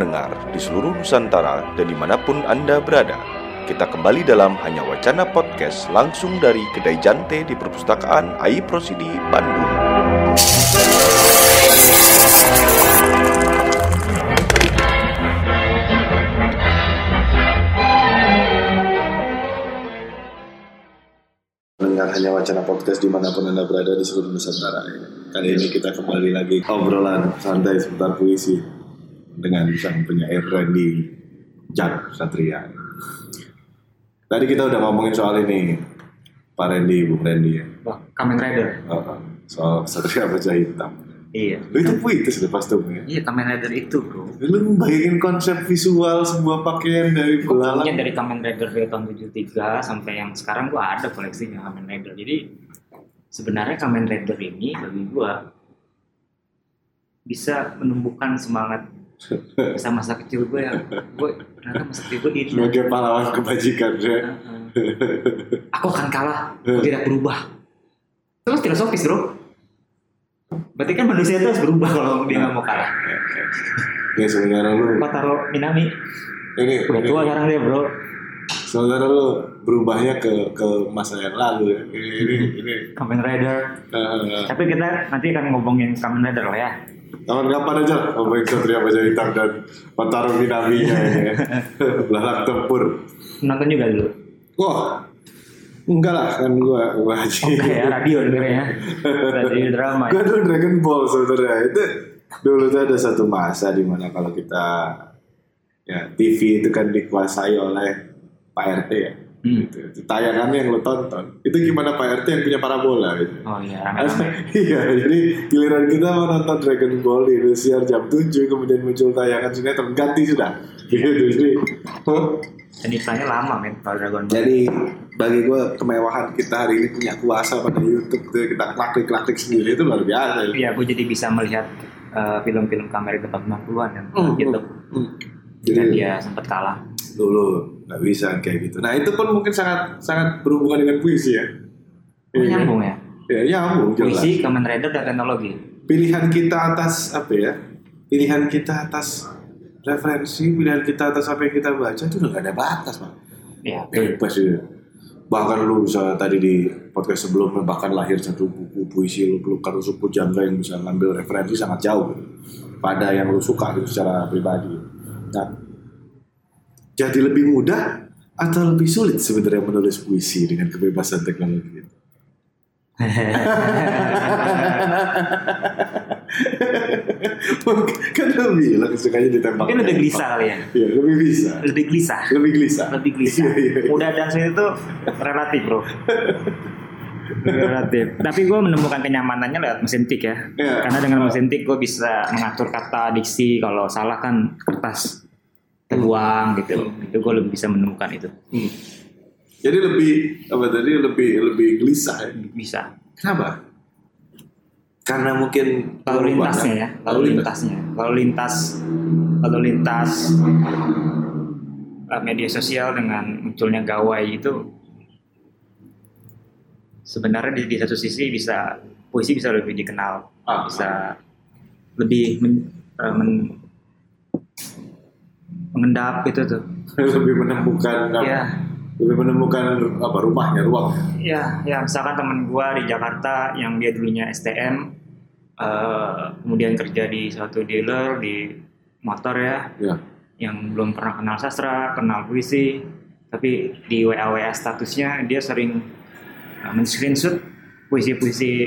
pendengar di seluruh Nusantara dan di mana pun Anda berada. Kita kembali dalam Hanya Wacana Podcast langsung dari Kedai Jante di Perpustakaan AI Prosidi, Bandung. mendengar hanya wacana podcast di mana pun anda berada di seluruh Nusantara. Kali ini kita kembali lagi obrolan santai seputar puisi dengan sang penyair Randy Jack Satria. Tadi kita udah ngomongin soal ini, Pak Randy, Bung Randy ya, Wah, Kamen Rider. Oh, soal Satria Baja Hitam. Iya. Lu itu puitis deh pasti ya. Iya, Kamen Rider itu, bro. Lu bayangin konsep visual sebuah pakaian dari belalang. punya dari Kamen Rider dari tahun 73 sampai yang sekarang gue ada koleksinya Kamen Rider. Jadi sebenarnya Kamen Rider ini bagi gue bisa menumbuhkan semangat masa-masa kecil gue yang gue ternyata masa kecil gue ini. Sebagai pahlawan kebajikan ya. Aku akan kalah, aku tidak berubah. Terus filosofis bro. Berarti kan manusia itu harus berubah kalau dia nggak mau kalah. Ya sebenarnya lu Kotaro Minami ini udah tua sekarang dia bro. Sebenarnya lu berubahnya ke ke masa yang lalu ya. Ini ini ini. Kamen Rider. eh, Tapi kita nanti akan ngomongin Kamen Rider lah ya. Kapan-kapan aja ngomongin Satria Baja Hitam dan Pentaro Minaminya ini ya. Belalang tempur. Nonton juga dulu. Wah, enggak lah kan gua gua Oh, haji. enggak ya, radio dengernya. Radio drama ya. dulu Dragon Ball sebenarnya itu dulu tuh ada satu masa di mana kalau kita ya TV itu kan dikuasai oleh Pak RT ya. Hmm. Gitu. Itu Tayangannya yang lo tonton. Itu gimana Pak RT yang punya parabola gitu. Oh iya, iya, jadi giliran kita mau nonton Dragon Ball di Indosiar jam 7 kemudian muncul tayangan sinetron ganti sudah. Gitu. Jadi, Dan iklannya lama men kalau Dragon Ball. jadi bagi gue kemewahan kita hari ini punya kuasa pada YouTube tuh kita klik klik sendiri itu luar biasa. ya. Iya, gue jadi bisa melihat eh, film-film kamera depan 90-an yang Hmm, gitu. Hmm. Dan Jadi dia sempat kalah. Dulu nggak bisa kayak gitu. Nah itu pun mungkin sangat sangat berhubungan dengan puisi ya. Oh, Iya. nyambung ya. Ya nyambung jelas. Puisi, Kamen Rider, dan teknologi. pilihan kita atas apa ya pilihan kita atas referensi pilihan kita atas apa yang kita baca itu udah gak ada batas pak Iya. bebas ya bahkan lu bisa tadi di podcast sebelumnya bahkan lahir satu buku puisi lu pelukan suku jangga yang bisa ngambil referensi sangat jauh gitu, pada yang lu suka gitu secara pribadi nah jadi lebih mudah atau lebih sulit sebenarnya menulis puisi dengan kebebasan teknologi itu? kan lu bilang sukanya ditembak Mungkin lebih gelisah kali ya. Iya, lebih bisa Lebih gelisah. lebih gelisah Lebih gelisah. Iya, iya, iya. Mudah dan sulit itu relatif bro. relatif. Tapi gue menemukan kenyamanannya lewat mesin tik ya. Iya. Karena dengan mesin tik gue bisa mengatur kata, diksi. Kalau salah kan kertas terbuang gitu. Itu gue lebih bisa menemukan itu. Hmm. jadi lebih apa tadi lebih lebih gelisah ya Bisa. kenapa karena mungkin Lalu lintasnya ya. Lalu lintasnya. Lalu lintas. Lalu lintas eh, media sosial dengan munculnya gawai itu sebenarnya di, di satu sisi bisa puisi bisa lebih dikenal Ah. bisa lebih men, eh, men- mengendap gitu tuh. Lebih menemukan ya lebih menemukan apa rumahnya ruang. Ya ya misalkan teman gua di Jakarta yang dia dulunya STM eh, kemudian kerja di suatu dealer di motor ya ya yang belum pernah kenal sastra kenal puisi tapi di WA WA statusnya dia sering uh, men-screenshot puisi-puisi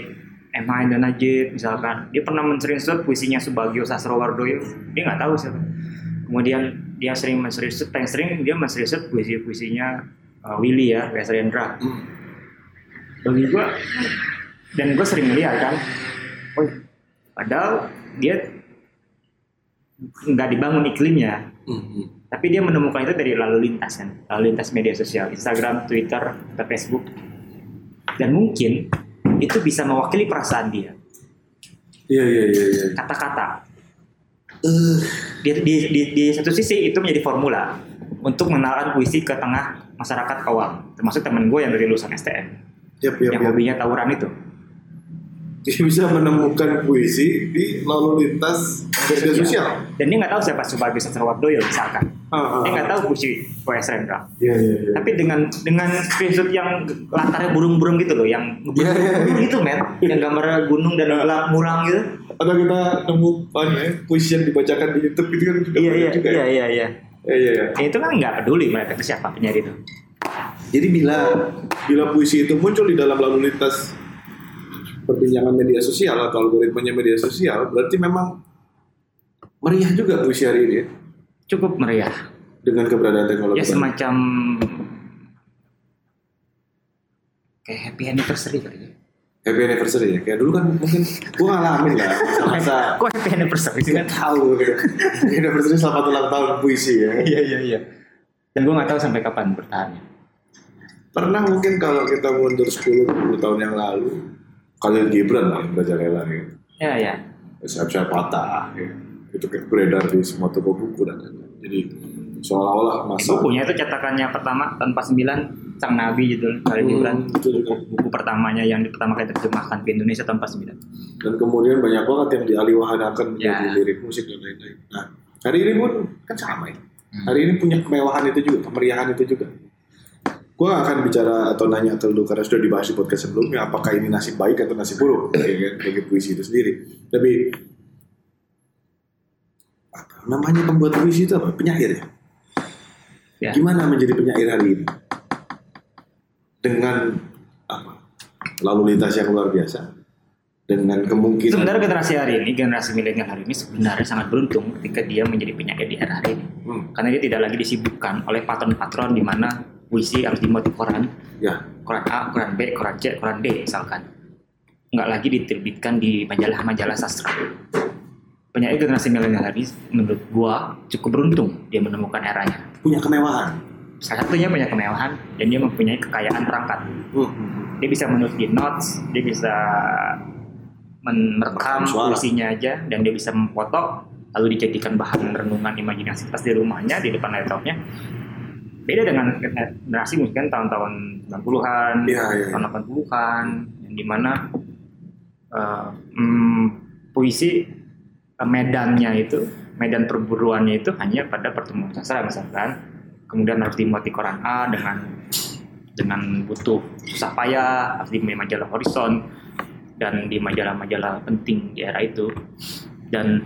Emma dan Najib misalkan. Dia pernah men-screenshot puisinya Subagio Sastrowardoyo. Dia nggak tahu siapa. Kemudian dia sering men-screenshot paling sering dia men-screenshot puisi-puisinya uh, Willy ya Wesrendra bagi gua dan gue sering melihat kan oh, padahal dia nggak dibangun iklimnya. Hmm. tapi dia menemukan itu dari lalu lintas kan lalu lintas media sosial Instagram Twitter atau Facebook. Dan mungkin itu bisa mewakili perasaan dia. Iya iya iya iya. Kata-kata di, di, di, di satu sisi itu menjadi formula untuk mengenalkan puisi ke tengah masyarakat awam termasuk temen gue yang dari lulusan STM Yap, yap, yang yap. hobinya tawuran itu dia bisa menemukan puisi di lalu lintas media sosial. Dan dia nggak tahu siapa Subagio Sastrowardoyo misalkan. Ah, ah, Dia nggak ah. tahu puisi W.S. Rendra. Iya iya iya. Tapi dengan dengan screenshot yang latarnya burung-burung gitu loh, yang Iya, iya, iya. gitu men, yang gambar gunung dan gelap murang gitu. Atau kita nemu ya, puisi yang dibacakan di YouTube itu kan juga Iya iya juga iya ya. iya iya. Iya iya. iya. Ya, itu kan nggak peduli mereka siapa penyair itu. Jadi bila bila puisi itu muncul di dalam lalu lintas perbincangan media sosial atau algoritmanya media sosial, berarti memang meriah juga puisi hari ini ya, Cukup meriah. dengan keberadaan teknologi. Ya semacam kayak happy anniversary kali ya. Happy anniversary ya. Kayak dulu kan mungkin gua ngalamin lah masa Kok happy anniversary sih kan? nggak tahu gitu. Happy anniversary selamat ulang tahun puisi ya. Iya iya iya. Dan gue nggak tahu sampai kapan bertahannya. Pernah mungkin kalau kita mundur 10 20 tahun yang lalu Khalil Gibran lah yang merajalela ya. Ya ya. Siap-siap patah ya. Itu kayak beredar di semua toko buku dan lain-lain. Jadi seolah-olah masa Bukunya itu cetakannya pertama tanpa sembilan Sang Nabi gitu Khalil Hmm, Gibran. itu juga. Buku pertamanya yang pertama kali diterjemahkan ke Indonesia tanpa sembilan. dan kemudian banyak banget yang dialihwahanakan menjadi Ya. lirik musik dan lain-lain. Nah, hari ini pun kan sama ya. Hmm. Hari ini punya kemewahan itu juga, kemeriahan itu juga. Gue gak akan bicara atau nanya ke lu karena sudah dibahas di podcast sebelumnya apakah ini nasib baik atau nasib buruk ya kan, bagi puisi itu sendiri. Tapi apa namanya pembuat puisi itu apa? Penyair ya. Ya. Gimana menjadi penyair hari ini? Dengan apa? Lalu lintas yang luar biasa. Dengan kemungkinan Sebenarnya generasi hari ini, generasi milenial hari ini sebenarnya sangat beruntung ketika dia menjadi penyair di era hari ini. Hmm, Karena dia tidak lagi disibukkan oleh patron-patron di mana puisi harus dimuat di koran, ya, koran A, koran B, koran C, koran D misalkan. Nggak lagi diterbitkan di majalah-majalah sastra. Penyair generasi milenial hari ini menurut gua cukup beruntung dia menemukan eranya. punya kemewahan. Salah satunya punya kemewahan dan dia mempunyai kekayaan perangkat. Hmm. Dia bisa menulis di notes, dia bisa merekam puisinya aja dan dia bisa memfoto lalu dijadikan bahan renungan imajinasi pas di rumahnya di depan laptopnya. Beda dengan generasi mungkin tahun-tahun 90-an, Iya, iya, iya. tahun 80-an yang di mana eh, mm, puisi eh, medannya itu, medan perburuannya itu hanya pada pertemuan sastra misalkan. Kemudian harus dimuat di koran A dengan dengan butuh susah payah harus di majalah Horizon dan di majalah-majalah penting di era itu dan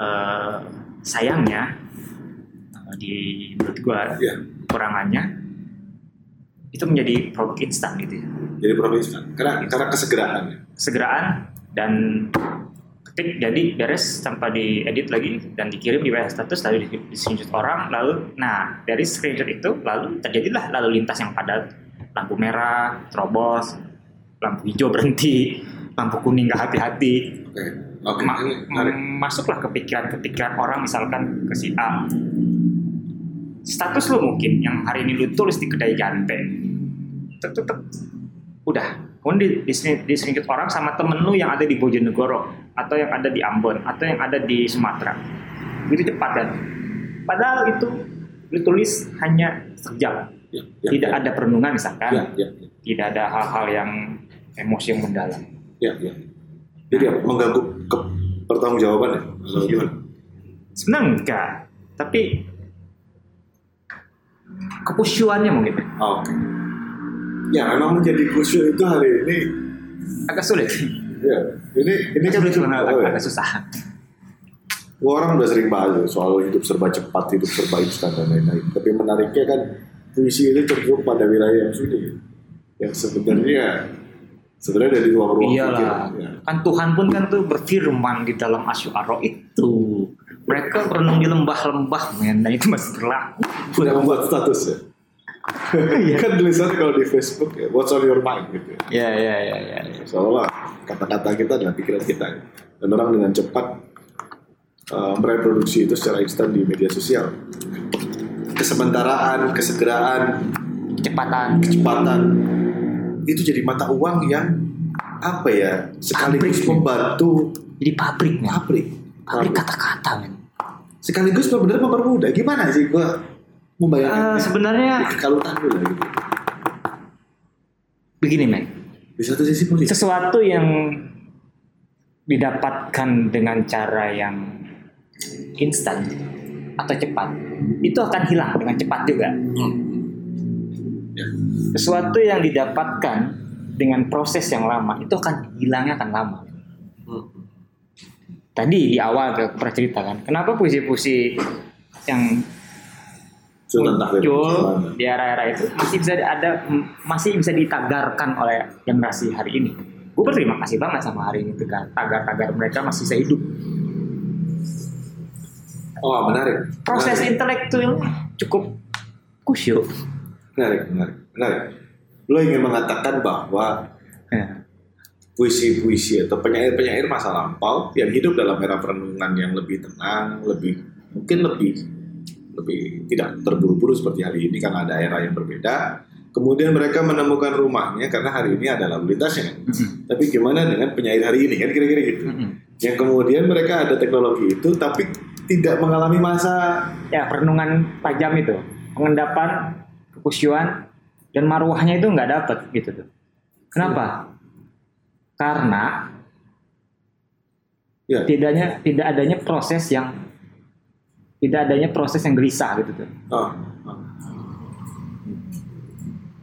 eh, sayangnya eh, di menurut gua Iya. Kekurangannya itu menjadi produk instan gitu ya Jadi profesional. Karena karena kesegeraan. ya. segeraan dan ketik jadi beres tanpa diedit lagi dan dikirim di WA status lalu di, di screenshot orang lalu nah dari screenshot itu lalu terjadilah lalu lintas yang padat lampu merah terobos lampu hijau berhenti lampu kuning nggak hati-hati Oke. Oke. Ma- ini menarik. m- masuklah kepikiran-kepikiran orang misalkan ke si A status lo mungkin yang hari ini lu tulis di kedai tek, tek. udah kemudian di, di, di screenshot orang sama temen lu yang ada di Bojonegoro atau yang ada di Ambon atau yang ada di Sumatera itu cepat kan padahal itu lu tulis hanya sejam Ya, ya, tidak ya. ada perenungan misalkan Ya, ya, ya. tidak ada hal-hal yang emosi yang mendalam ya, ya. Jadi apa? Mengganggu ke pertanggungjawaban ya? Atau gimana? sebenarnya enggak tapi kepusyuannya mungkin Oke. Ya, memang menjadi khusyuk itu hari ini. agak sulit Ya, ini ini kan sulit agak, oh, ya. agak susah orang udah sering bahas soal hidup serba cepat, hidup serba instan dan lain-lain. Tapi menariknya kan puisi itu cenderung pada wilayah yang sunyi, yang sebenarnya sebenarnya dari ruang-ruang iyalah. Ya. kan Tuhan pun kan tuh berfirman di dalam asyuara itu mereka berenung di lembah-lembah men dan itu masih berlaku Tidak membuat status ya. kan tulisannya kalau di Facebook ya, what's on your mind gitu ya. ya ya ya ya, ya. Seolah kata-kata kita adalah pikiran kita. Dan orang dengan cepat uh, mereproduksi itu secara instan di media sosial. Kesementaraan, kesegeraan, kecepatan kecepatan itu jadi mata uang yang apa ya sekaligus Pabrik. membantu jadi pabrik pabrik pabrik kata-kata men sekaligus benar mempermudah. Gimana sih gua membayangkan Eh, sebenarnya kekalutan dulu lah gitu begini men di satu sisi politik sesuatu yang didapatkan dengan cara yang instan atau cepat itu akan hilang dengan cepat juga. Sesuatu yang didapatkan dengan proses yang lama itu akan hilangnya akan lama tadi di awal ke pernah cerita kan kenapa puisi-puisi yang muncul di era-era itu masih bisa ada masih bisa ditagarkan oleh generasi hari ini. Gue berterima kasih banget sama hari ini tuh kan tagar-tagar mereka masih bisa hidup. Oh menarik. Proses menarik. intelektual cukup kusyuk. menarik, menarik, menarik. Lo ingin mengatakan bahwa Ya. Puisi-puisi atau penyair-penyair masa lampau yang hidup dalam era perenungan yang lebih tenang, lebih mungkin lebih lebih tidak terburu-buru seperti hari ini karena ada era yang berbeda. Kemudian mereka menemukan rumahnya karena hari ini ada lalu lintasnya. kan. Mm-mm. Tapi gimana dengan penyair hari ini kan kira-kira gitu. Mm-mm. Yang kemudian mereka ada teknologi itu tapi tidak mengalami masa Ya perenungan tajam itu, pengendapan, kekusyuan, dan marwahnya itu nggak dapet gitu tuh. Kenapa? Karena ya tidaknya tidak adanya proses yang tidak adanya proses yang gelisah gitu tuh. oh, oh.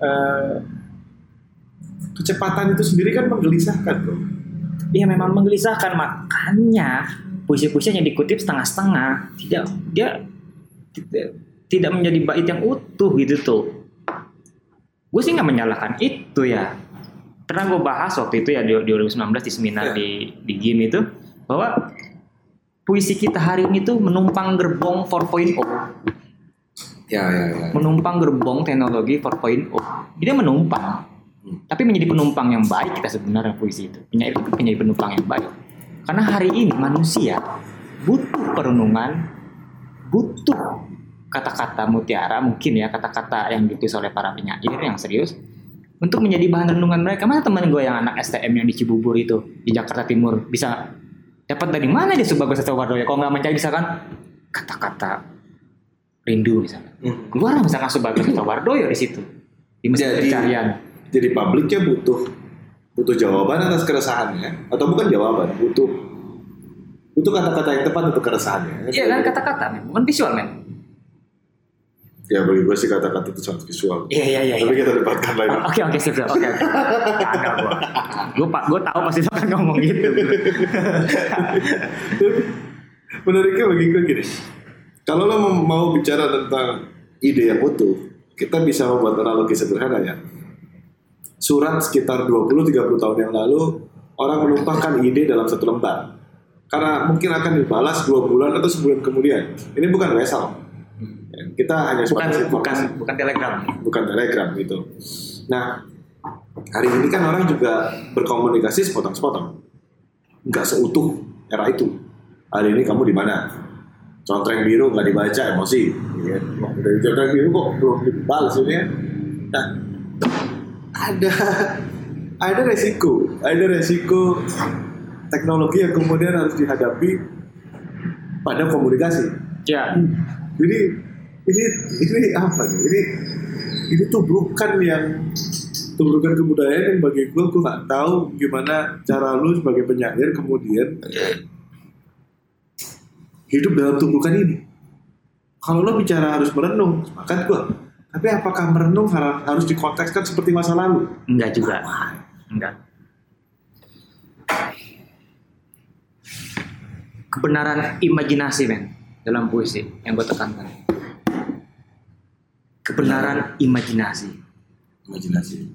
Eh, kecepatan itu sendiri kan menggelisahkan bro. Iya memang menggelisahkan makanya puisi-puisinya dikutip setengah-setengah tidak dia tidak, tidak menjadi bait yang utuh gitu tuh gue sih nggak menyalahkan itu ya pernah gue bahas waktu itu ya di 2019 di seminar Ya. di di game itu bahwa puisi kita hari ini tuh menumpang gerbong 4.0 Ya ya ya. menumpang gerbong teknologi 4.0 dia menumpang Hmm. tapi menjadi penumpang yang baik kita sebenarnya puisi itu penyair itu menjadi penumpang yang baik karena hari ini manusia butuh perenungan butuh kata-kata mutiara mungkin ya kata-kata yang ditulis oleh para penyair yang serius untuk menjadi bahan renungan mereka mana teman gue yang anak STM yang di Cibubur itu di Jakarta Timur bisa dapat dari mana dia Subagio Sawardoyo kalau nggak mencari misalkan kata-kata rindu misalnya Hmm. keluar misalkan Subagio Sawardoyo di situ di mesin Jadi- pencarian. Jadi publiknya butuh butuh jawaban atas keresahannya atau bukan jawaban, butuh butuh kata-kata yang tepat untuk keresahannya. iya kan kata-kata men. Bukan visual men Ya bagi gue sih kata-kata itu sangat visual. iya iya iya Tapi iya. kita debatkan lain. oke oke siap siap oke gua gua pak gua tahu pasti akan ngomong gitu Menariknya bagi gue gini. Kalau lo mau- mau bicara tentang ide yang utuh, kita bisa membuat analogi sederhana ya. Surat sekitar 20-30 tahun yang lalu, orang menumpahkan ide dalam satu lembar. Karena mungkin akan dibalas dua bulan atau sebulan kemudian. Ini bukan wesel. Kita hanya bukan bukan bukan telegram bukan telegram gitu. Nah, hari ini kan orang juga berkomunikasi sepotong-sepotong. Nggak seutuh era itu. Hari ini kamu di mana? Contreng biru nggak dibaca emosi. Ya, wah, dari contreng biru kok belum dibalas ini ya. Nah, ada ada resiko, ada resiko teknologi yang kemudian harus dihadapi pada komunikasi. ya Jadi ini ini apa nih? Ini ini tubrukan yang tubrukan kebudayaan yang bagi gue gue nggak tahu gimana cara lu sebagai penyair kemudian hidup dalam tubrukan ini. Kalau lo bicara harus merenung, sepakat gue. Tapi apakah merenung har- harus dikontekskan seperti masa lalu? enggak juga enggak kebenaran imajinasi men dalam puisi yang gue tekankan kebenaran imajinasi Imajinasi.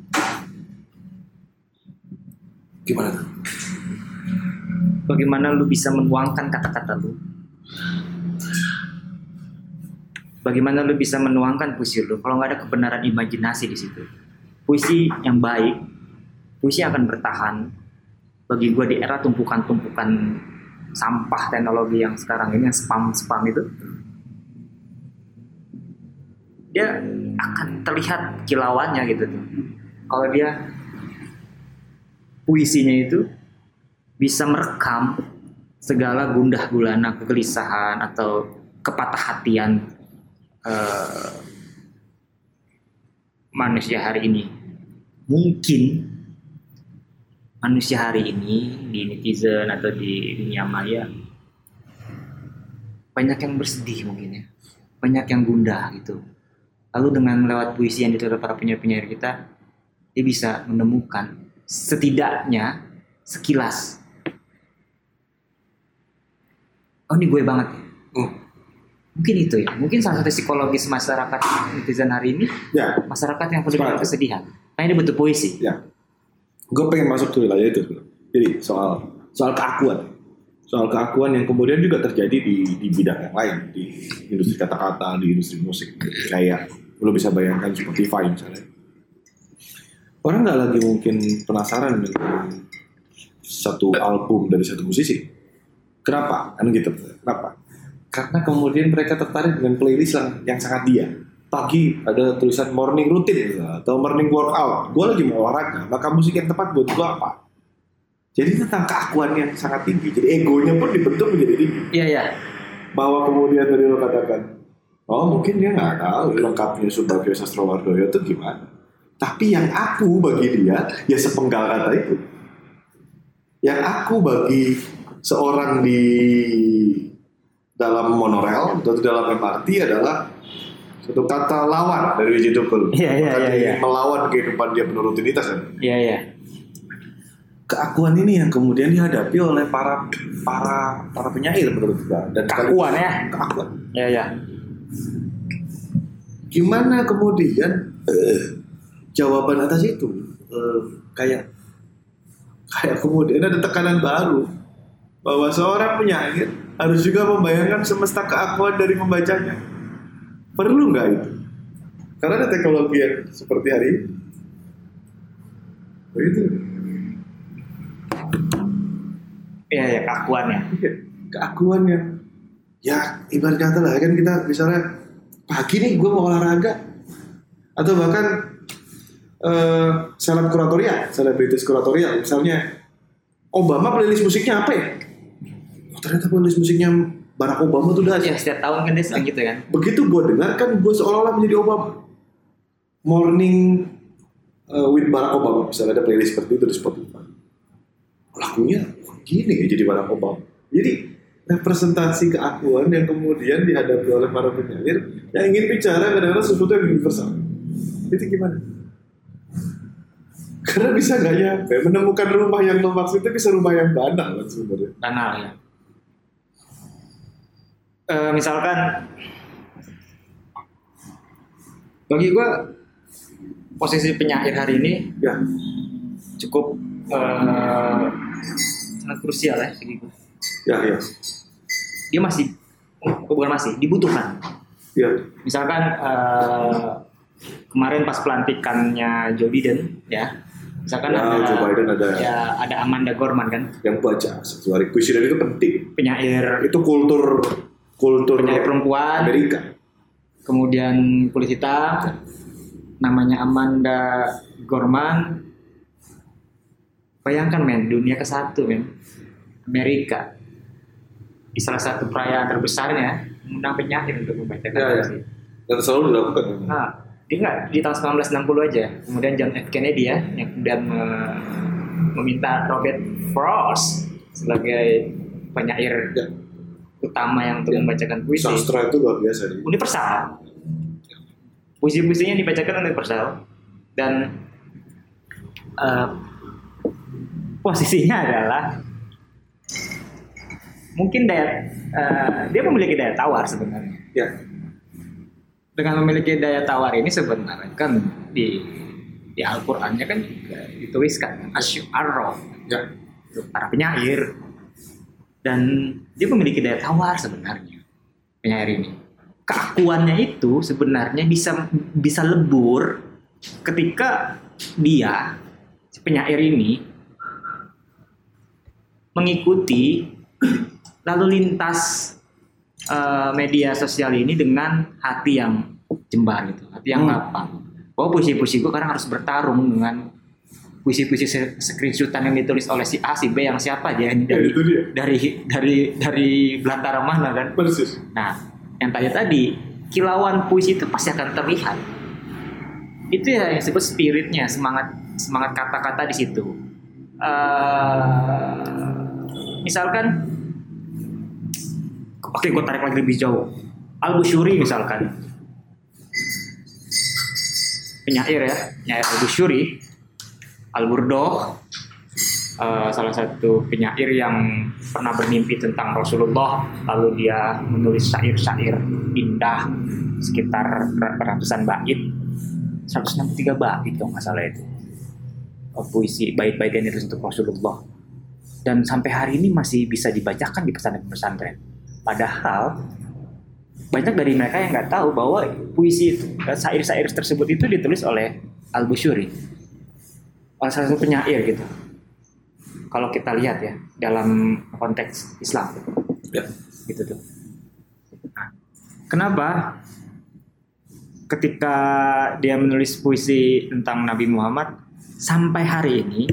Gimana tuh? bagaimana lu bisa menuangkan kata-kata lu bagaimana lu bisa menuangkan puisi lu kalau nggak ada kebenaran imajinasi di situ puisi yang baik puisi akan bertahan bagi gue di era tumpukan-tumpukan sampah teknologi yang sekarang ini yang spam spam itu dia akan terlihat kilauannya gitu tuh. Kalau dia puisinya itu bisa merekam segala gundah gulana kegelisahan atau kepatah hatian eh, manusia hari ini. Mungkin manusia hari ini di netizen atau di dunia maya banyak yang bersedih mungkin ya. Banyak yang gundah gitu lalu dengan lewat puisi yang ditulis para penyair-penyair kita dia bisa menemukan setidaknya sekilas oh ini gue banget ya. Hmm. mungkin itu ya mungkin salah satu psikologis masyarakat netizen hari ini Ya, masyarakat yang penuh dengan kesedihan makanya dia butuh puisi ya. Gue pengen masuk ke wilayah itu. Jadi soal soal keakuan, soal keakuan yang kemudian juga terjadi di di bidang yang lain di industri kata-kata, di industri musik. Kayak lo bisa bayangkan Spotify misalnya. Orang nggak lagi mungkin penasaran dengan satu album dari satu musisi. Kenapa? Kan gitu. Kenapa? Karena kemudian mereka tertarik dengan playlist yang, yang sangat dia. Pagi ada tulisan morning routine atau morning workout. Gue lagi mau olahraga, maka musik yang tepat buat gue apa? Jadi tentang keakuan yang sangat tinggi. Jadi egonya pun dibentuk menjadi tinggi. iya iya Bahwa kemudian tadi lo katakan, oh mungkin dia nggak tahu lengkapnya Subagio Sastrowardoyo itu gimana. Tapi yang aku bagi dia, ya sepenggal kata itu. Yang aku bagi seorang di dalam monorail atau dalam MRT adalah satu kata lawan dari Wiji Tukul. Iya, iya, iya, dia iya. Melawan kehidupan dia penuh rutinitas kan. iya iya Keakuan ini yang kemudian dihadapi oleh para para para penyair menurut gua dan keakuan ya keakuan. iya iya Gimana kemudian eh, jawaban atas itu Eh, kayak kayak kemudian ada tekanan baru bahwa seorang penyair harus juga membayangkan semesta keakuan dari membacanya. Perlu nggak itu? Karena ada teknologi yang seperti hari ini. Begitu. Iya keakuan ya Iya, keakuan ya ibarat kata lah kan kita misalnya pagi nih gue mau olahraga. Atau bahkan eh seleb kuratorial, selebritis kuratorial misalnya. Obama playlist musiknya apa ya? Oh, ternyata playlist musiknya Barack Obama tuh udah ya setiap tahun kan dia sering gitu kan. Begitu gue dengar kan gue seolah-olah menjadi Obama. Morning uh, with Barack Obama. Misalnya ada playlist seperti itu di Spotify. Lagunya gini ya jadi Barack Obama. Jadi representasi keakuan yang kemudian dihadapi oleh para penyair yang ingin bicara kadang-kadang sesuatu yang universal. Itu gimana? Karena bisa nggak nyampe menemukan rumah yang lo maksud itu bisa rumah yang banal kan sebenarnya. banal ya. Eh, misalkan bagi gue posisi penyair hari ini Ya, cukup eh, sangat krusial ya bagi gue. ya, ya, dia masih oh, bukan masih dibutuhkan ya. misalkan eh, kemarin pas pelantikannya Joe Biden ya misalkan Ya, ada Joe Biden ada- ya ada Amanda Gorman kan Yang baca hari puisi dan itu penting. penyair Itu kultur kultur penyair perempuan Amerika. kemudian kulit hitam namanya Amanda Gorman bayangkan men dunia ke satu men Amerika di salah satu perayaan terbesarnya mengundang penyair untuk membacakan Ya, ya. puisi. Dan selalu dilakukan. Nah, dia nggak di tahun 1960 aja. Kemudian John F. Kennedy ya, yang kemudian me- meminta Robert Frost sebagai penyair Ya. utama yang untuk Ya. membacakan puisi. Sastra itu luar biasa. nih. Universal. Puisi-puisinya dibacakan universal dan eh, posisinya adalah mungkin daya eh, dia memiliki daya tawar sebenarnya. Ya, dengan memiliki daya tawar ini sebenarnya kan di di Al-Qur'annya kan juga dituliskan asy'ar ya. para penyair. Dan dia memiliki daya tawar sebenarnya penyair ini. Keakuannya itu sebenarnya bisa bisa lebur ketika dia si penyair ini mengikuti lalu lintas eh, media sosial ini dengan hati yang jembar gitu, hati yang Hmm. lapang. Bahwa puisi-puisi gue kadang harus bertarung dengan puisi-puisi screenshotan yang ditulis oleh si A, si B, yang siapa aja ini Ya, dari dia. dari dari dari belantara mana kan? Persis. Nah, yang tadi tadi kilauan puisi itu pasti akan terlihat. Itu ya yang disebut spiritnya, semangat semangat kata-kata di situ. eh, misalkan oke gue tarik lagi lebih jauh. Al Bushuri misalkan. Penyair ya penyair Al Bushuri Al Burdoh eh, salah satu penyair yang pernah bermimpi tentang Rasulullah lalu dia menulis syair-syair indah sekitar ratusan bait. 163 bait kalau nggak itu. Oh, puisi bait-bait yang ditulis untuk Rasulullah dan sampai hari ini masih bisa dibacakan di pesantren-pesantren. Padahal banyak dari mereka yang nggak tahu bahwa puisi itu syair-syair tersebut itu ditulis oleh Al Bushuri oleh salah satu penyair gitu. Kalau kita lihat ya dalam konteks Islam. Ya. gitu tuh. Nah, kenapa ketika dia menulis puisi tentang Nabi Muhammad sampai hari ini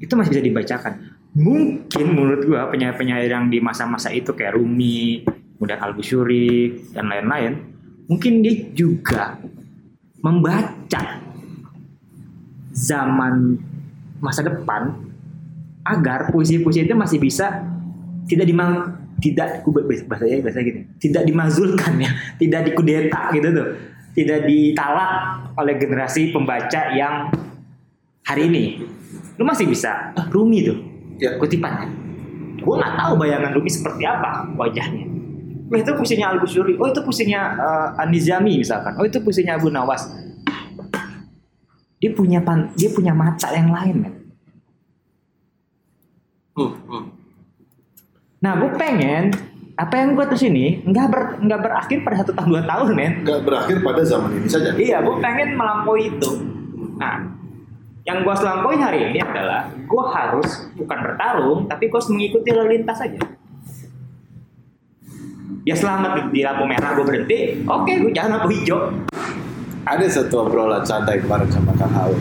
itu masih bisa dibacakan mungkin menurut gua penyair-penyair yang di masa-masa itu kayak Rumi kemudian Al Bushuri dan lain-lain mungkin dia juga membaca zaman masa depan agar puisi-puisi itu masih bisa tidak dimang tidak bahasanya bahasa gitu tidak dimazulkan ya tidak dikudeta gitu tuh tidak ditalak oleh generasi pembaca yang hari ini. Lu masih bisa? "Ah, Rumi tuh Ya. kutipannya gue nggak tahu bayangan Rumi seperti apa wajahnya Oh itu puisinya Al Bushuri, oh itu puisinya uh, An-Nizami misalkan, oh itu puisinya Abu Nawas. Dia punya pan, dia punya mata yang lain men. Hmm, hmm. Nah, gue pengen apa yang gue tulis ini nggak ber, nggak berakhir pada satu tahun dua tahun men. Nggak berakhir pada zaman ini saja. Iya, gue pengen melampaui itu. Nah, yang gue lampaui hari ini adalah gue harus bukan bertarung, tapi gue harus mengikuti lalu lintas saja. Ya selamat di, lampu merah gue berhenti, oke gue jalan lampu hijau. Ada satu obrolan santai kemarin sama Kang Hawe.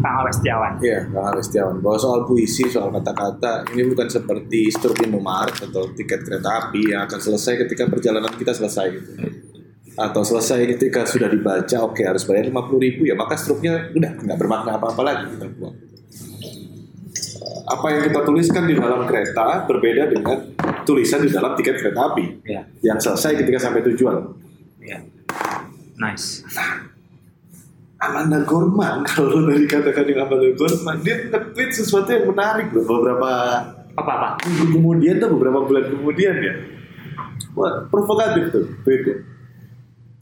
Kang Awes Setiawan. Iya, Kang Hawe Setiawan. Bahwa soal puisi, soal kata-kata, ini bukan seperti struk Indomaret atau tiket kereta api yang akan selesai ketika perjalanan kita selesai gitu. Atau selesai ketika sudah dibaca, oke harus bayar 50 ribu ya, maka struknya udah nggak bermakna apa-apa lagi kita buang. Apa yang kita tuliskan di dalam kereta berbeda dengan tulisan di dalam tiket kereta api Ya, yang selesai ketika sampai tujuan. ya. Nice. Amanda Gorman kalau dari kata-kata yang Amanda Gorman dia nge-tweet sesuatu yang menarik loh beberapa Apa apa? minggu kemudian tuh beberapa bulan kemudian ya wah provokatif tuh tweetnya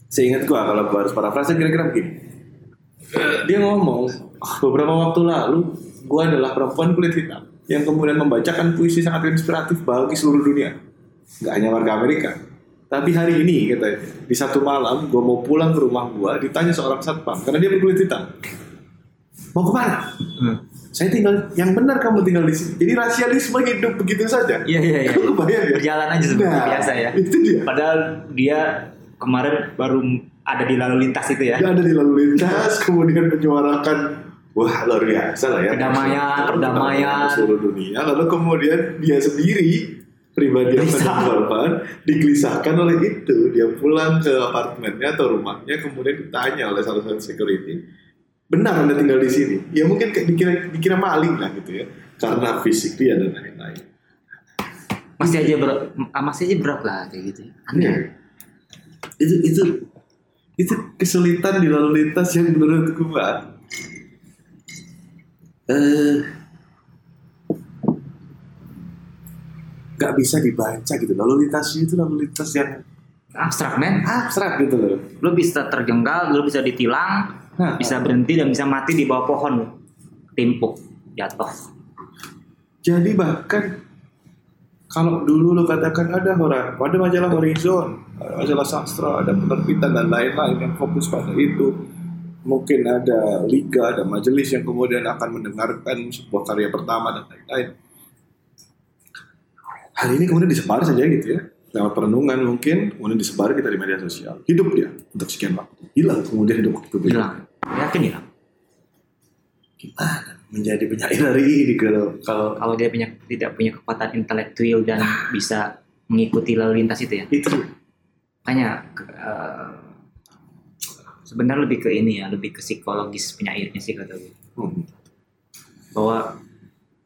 seingat gua kalau gua harus parafrase kira-kira begini dia ngomong "Ah, beberapa waktu lalu gua adalah perempuan kulit hitam yang kemudian membacakan puisi sangat inspiratif bagi seluruh dunia nggak hanya warga Amerika tapi hari ini katanya di satu malam gue mau pulang ke rumah gue ditanya seorang satpam karena dia berkulit hitam mau ke mana Hmm. saya tinggal yang benar kamu tinggal di sini jadi rasialisme hidup begitu saja Iya iya iya. Kamu bayang ya? Berjalan aja seperti Nah, biasa ya. itu dia Padahal dia kemarin baru ada di lalu lintas itu ya. dia ada di lalu lintas kemudian menyuarakan wah luar biasa lah ya Perdamaian, perdamaian. seluruh dunia lalu kemudian dia sendiri pribadi yang korban digelisahkan oleh itu dia pulang ke apartemennya atau rumahnya kemudian ditanya oleh salah satu security benar anda tinggal di sini ya mungkin dikira dikira maling lah gitu ya karena fisik dia dan lain-lain Masih aja ber, masih aja berat lah kayak gitu. Aneh. Iya. Itu itu itu kesulitan di lalu lintas yang menurut gua eh nggak bisa dibaca gitu lalu lintasnya itu lalu lintas yang Abstrak men. abstrak gitu loh Lu bisa terjenggal, lu bisa ditilang, Hah. bisa berhenti dan bisa mati di bawah pohon. Timpuk, jatuh. jadi bahkan kalau dulu lo katakan ada orang ada majalah Horizon ada majalah sastra ada penerbitan dan lain-lain yang fokus pada itu. Mungkin ada liga ada majelis yang kemudian akan mendengarkan sebuah karya pertama dan lain-lain. Hari ini kemudian disebar saja gitu ya. Lewat perenungan mungkin kemudian disebar kita di media sosial. Hidup dia untuk sekian waktu. Hilang kemudian hidup waktu Hilang. Yakin hilang. gimana menjadi penyair hari ini kalau kalau Kalau dia punya tidak punya kekuatan intelektual dan bisa mengikuti lalu lintas itu ya. itu Makanya eh, sebenarnya lebih ke ini ya, lebih ke psikologis penyairnya sih kata gue. hmm, Bahwa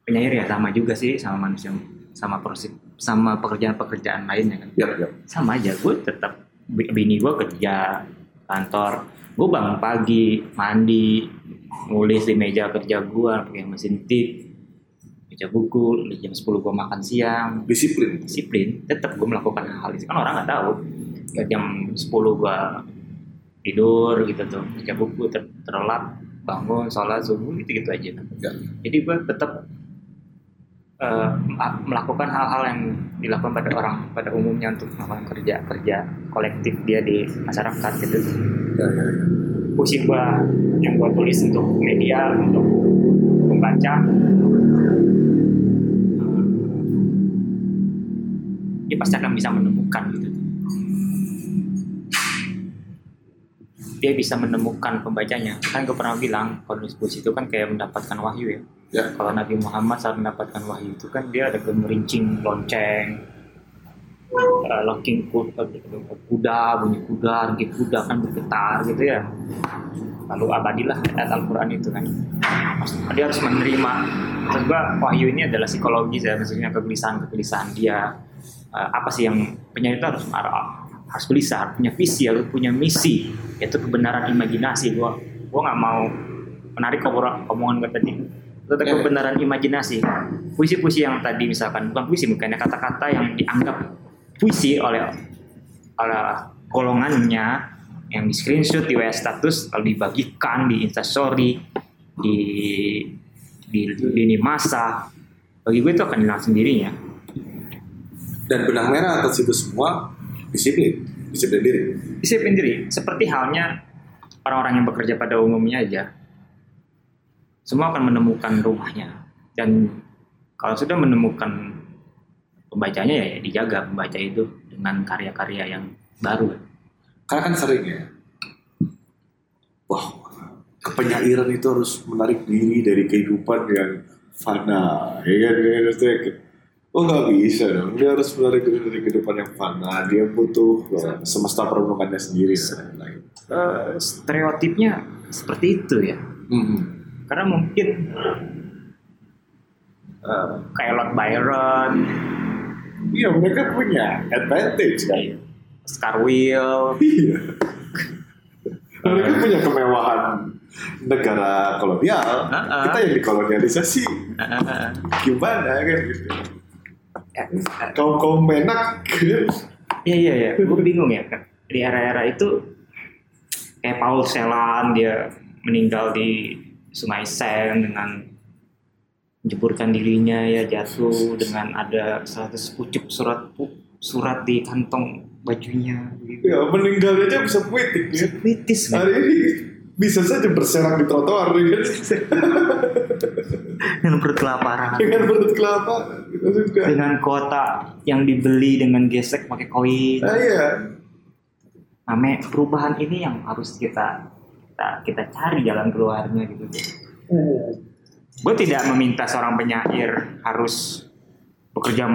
penyair ya sama juga sih sama manusia sama proses sama pekerjaan-pekerjaan lainnya kan Ya, ya. sama aja gue tetap bini gue kerja kantor gue bangun pagi mandi nulis di meja kerja gue pakai mesin tip. Meja buku di jam 10 gue makan siang. Disiplin. disiplin. Tetap gue melakukan hal itu. Kan orang nggak tahu. Jam 10 gue tidur gitu tuh. Baca buku ter terlelap bangun sholat subuh gitu gitu aja. Ya. jadi gue tetap eh, mel- melakukan hal-hal yang dilakukan pada orang pada umumnya untuk melakukan kerja kerja kolektif dia di masyarakat gitu. Ya, ya, ya. Puisi gue yang gue tulis untuk media untuk pembaca. Eh, dia pasti akan bisa menemukan gitu. Dia bisa menemukan pembacanya. Kan gue pernah bilang kalau nulis puisi itu kan kayak mendapatkan wahyu ya. Ya. kalau Nabi Muhammad saat mendapatkan wahyu itu kan dia ada gemerincing lonceng eh, locking kuda, kuda bunyi kuda ringgit kuda kan bergetar gitu ya. Lalu abadilah ayat Al-Quran itu kan. Dia harus menerima. Maksud gua wahyu ini adalah psikologis ya maksudnya kegelisahan kegelisahan dia. Eh, apa sih yang penyanyi itu harus harus gelisah harus punya visi harus punya misi. Yaitu kebenaran imajinasi. Gua gua nggak mau menarik obrolan- omongan gue tadi. Tentang Ya. kebenaran imajinasi. Puisi-puisi yang tadi misalkan bukan puisi bukannya kata-kata yang dianggap puisi oleh oleh golongannya yang di screenshot di WA status lalu dibagikan di instastory di di lini masa. Bagi gue itu akan hilang sendirinya. Dan benang merah atas itu semua disiplin, disiplin diri. disiplin diri seperti halnya orang-orang yang bekerja pada umumnya aja. Semua akan menemukan rumahnya. Dan kalau sudah menemukan pembacanya ya dijaga pembaca itu dengan karya-karya yang baru Karena kan sering ya, wah kepenyairan itu harus menarik diri dari kehidupan yang fana, ya kan? Ya, kayak, Oh nggak bisa dong, dia harus menarik diri dari kehidupan yang fana. Dia butuh uh, semesta perenungannya sendiri. Eh, stereotipnya seperti itu ya Hmm. karena mungkin eh, kayak Lord Byron, Iya mereka punya advantage kan. Oscar Wilde, Iya. Mereka punya kemewahan negara kolonial. Ah, ah. Kita yang dikolonialisasi. eh, Gimana kan gitu. eh, Kaum kaum menak. Iya iya iya, gue bingung ya kan. Di era-era itu kayak Paul Celan dia meninggal di Sungai Sen dengan menjeburkan dirinya ya jatuh dengan ada 100 pucuk surat surat di kantong bajunya gitu. Ya meninggal aja bisa puitik ya. Kan? Hari ini bisa saja berserak di trotoar ya kan. dengan perut kelaparan dengan perut kelapa. Kita juga. dengan kota yang dibeli dengan gesek pakai koin Ah, iya. namanya perubahan ini yang harus kita kita, kita cari jalan keluarnya gitu gue tidak meminta seorang penyair harus bekerja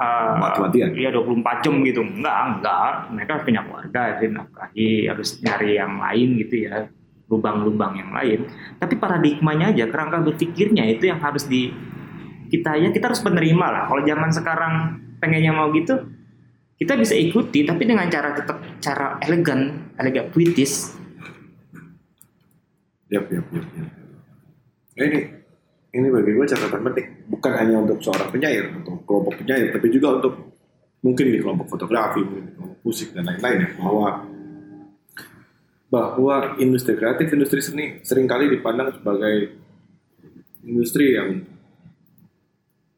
uh, Mati-matian. iya 24 jam gitu. Enggak enggak. Mereka harus punya keluarga harus nafkahi harus nyari yang lain gitu ya. Lubang-lubang yang lain. Tapi paradigmanya aja kerangka berpikirnya itu yang harus di kita ya kita harus menerima lah. Kalau zaman sekarang pengennya mau gitu kita bisa ikuti tapi dengan cara tetap cara elegan elegan puitis. Yap, yap, yap, yap. Nah, ini ini bagi gue catatan penting. Bukan hanya untuk seorang penyair atau kelompok penyair tapi juga untuk mungkin di kelompok fotografi mungkin di kelompok musik dan lain-lain ya bahwa bahwa industri kreatif industri seni sering kali dipandang sebagai industri yang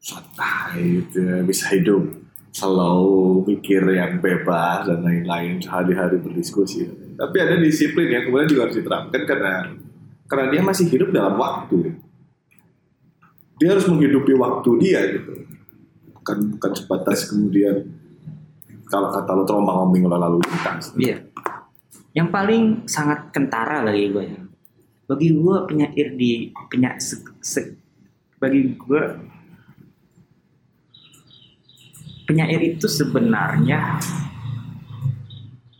santai gitu ya, bisa hidup slow mikir yang bebas dan lain-lain sehari-hari berdiskusi. Tapi ada disiplin yang kemudian juga harus diterapkan karena karena dia masih hidup dalam waktu dia harus menghidupi waktu dia gitu bukan bukan sebatas kemudian kalau kata lo terombang ambing lalu lintas Iya. Yang paling sangat kentara bagi gue ya. Bagi gue penyair di penyair se- se- bagi gue penyair itu sebenarnya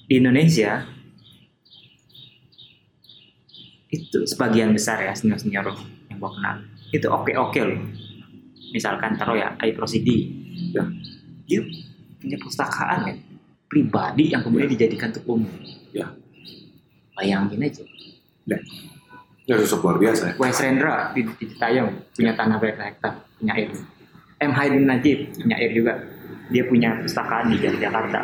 di Indonesia itu sebagian besar ya senior senior yang gue kenal itu oke oke loh. Misalkan taruh ya Aib Rosidi. Ya. dia punya pustakaan kan pribadi yang kemudian dijadikan untuk umum. Ya. bayangin aja. Ya sosok luar biasa ya. Wes Rendra di, di Citayam punya tanah berapa hektar punya air. M. Haidin Najib punya air juga. Dia punya pustakaan di Jakarta.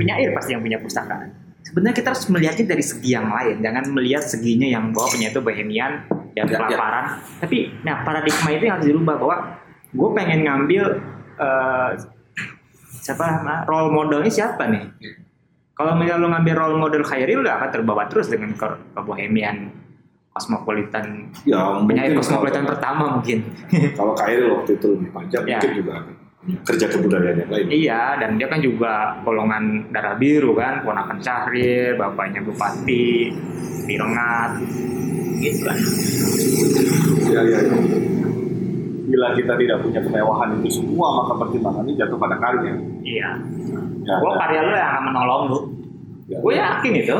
Punya air pasti yang punya pustakaan sebenarnya kita harus melihatnya dari segi yang lain. Jangan melihat seginya yang bahwa punya itu bohemian dan Ya, ya. kelaparan. Tapi nah paradigma itu yang harus dirubah bahwa gue pengen ngambil eh, siapa nama role modelnya siapa nih? Kalau misalnya lo ngambil role model Khairil lo akan terbawa terus dengan ke, ke bohemian kosmopolitan. Ya penyair kosmopolitan kalau, pertama mungkin. Kalau Kairi waktu itu lebih panjang Ya. mungkin juga kerja kebudayaan yang lain. iya dan dia kan juga golongan darah biru kan ponakan Syahrir bapaknya bupati di Rengat gitu kan Ya, ya, ya. Bila kita tidak punya kemewahan itu semua, maka pertimbangannya jatuh pada karya. iya Ya, gue ya. karya lo yang akan menolong lu Ya. gue yakin itu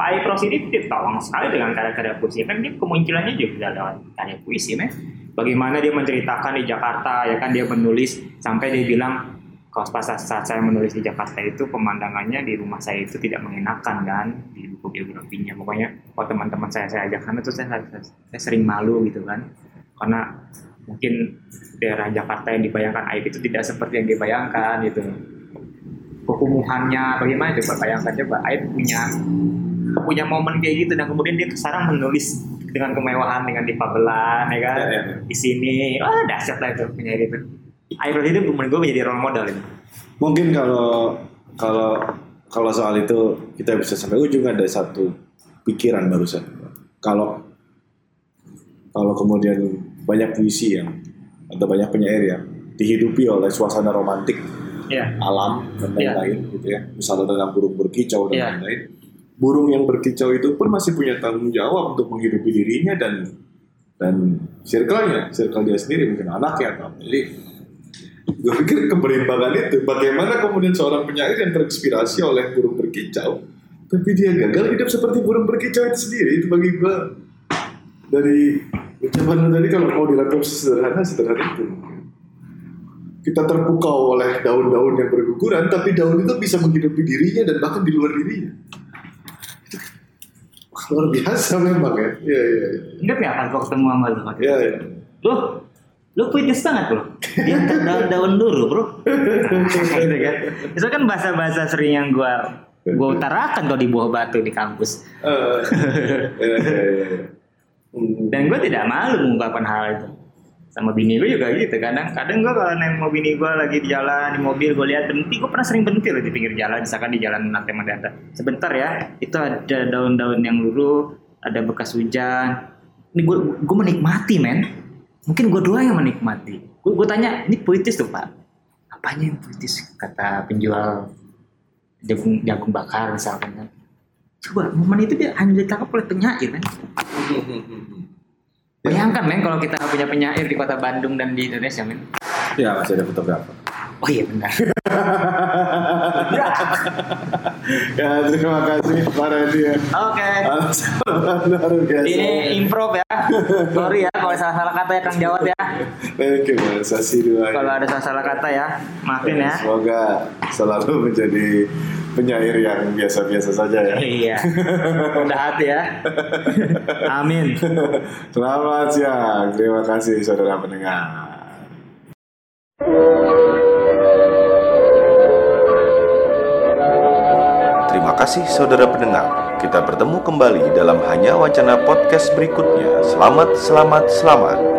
Pak Ipros ini ditolong sekali dengan karya-karya puisi. Kan dia kemunculannya juga lewat karya puisi men. Bagaimana dia menceritakan di Jakarta ya kan? Dia menulis sampai dia bilang kalau pas saat, saya menulis di Jakarta itu pemandangannya di rumah saya itu tidak mengenakan kan? Di buku biografinya. Pokoknya kalau teman-teman saya saya ajak sana tuh saya, saya, saya sering malu gitu kan? Karena mungkin daerah Jakarta yang dibayangkan Aib itu tidak seperti yang dibayangkan gitu. Kekumuhannya bagaimana? Coba bayangkan coba Aib punya punya momen kayak gitu dan kemudian dia sekarang menulis dengan kemewahan dengan dipabelan ya kan ya, ya. di sini wah dahsyat lah itu punya itu Aib itu menurut gue menjadi role model itu Mungkin kalau kalau kalau soal itu kita bisa sampai ujung ada satu pikiran barusan. Kalau kalau kemudian banyak puisi yang atau banyak penyair yang dihidupi oleh suasana romantik ya alam dan Iya. lain-lain gitu ya. Misalnya tentang burung berkicau dan Iya. lain-lain. Burung yang berkicau itu pun masih punya tanggung jawab untuk menghidupi dirinya dan dan circle-nya, circle dia sendiri mungkin anaknya atau. Jadi gue pikir keberimbangan itu bagaimana kemudian seorang penyair yang terinspirasi oleh burung berkicau tapi dia gagal hidup seperti burung berkicau itu sendiri itu bagi gue dari ucapan tadi kalau mau dirangkum sederhana sederhana itu kita terpukau oleh daun-daun yang berguguran, tapi daun itu bisa menghidupi dirinya dan bahkan di luar dirinya. Luar biasa memang ya. Iya, iya, iya. ingat nggak kan kau ketemu sama lu Iya, iya. lu lu puitis banget bro dia daun daun dulu bro gitu kan itu kan bahasa bahasa sering yang gua gua utarakan kalau di bawah batu di kampus Eh, iya, iya, iya. Dan gue tidak malu mengungkapkan hal itu sama bini gue juga gitu. Kadang kadang gue kalau naik mau bini gue lagi di jalan di mobil gue lihat berhenti gue pernah sering berhenti loh di pinggir jalan. Misalkan di jalan Nate Madata sebentar ya itu ada daun-daun yang luruh ada bekas hujan. Ini gue gue menikmati men. Mungkin gue doang yang menikmati. Gue gue tanya ini puitis tuh pak? Apanya yang puitis? kata penjual jagung jagung bakar misalkan kan. Coba momen itu dia hanya ditangkap oleh penyair kan Bayangkan men kalau kita punya penyair di kota Bandung dan di Indonesia men. Ya masih ada fotografer. Oh iya benar. Ya terima kasih Pak Randy ya. Oke. Biasa. Ini improv ya. Sorry ya kalau salah-salah kata ya Kang Jawat ya. Thank you Mas. Kalau ada salah-salah kata ya, maafin ya. Semoga selalu menjadi penyair yang biasa-biasa saja ya. Iya. Udah hati ya. Amin. Selamat siang. Terima kasih saudara pendengar. Terima kasih saudara pendengar. Kita bertemu kembali dalam Hanya Wacana Podcast berikutnya. Selamat, selamat, selamat.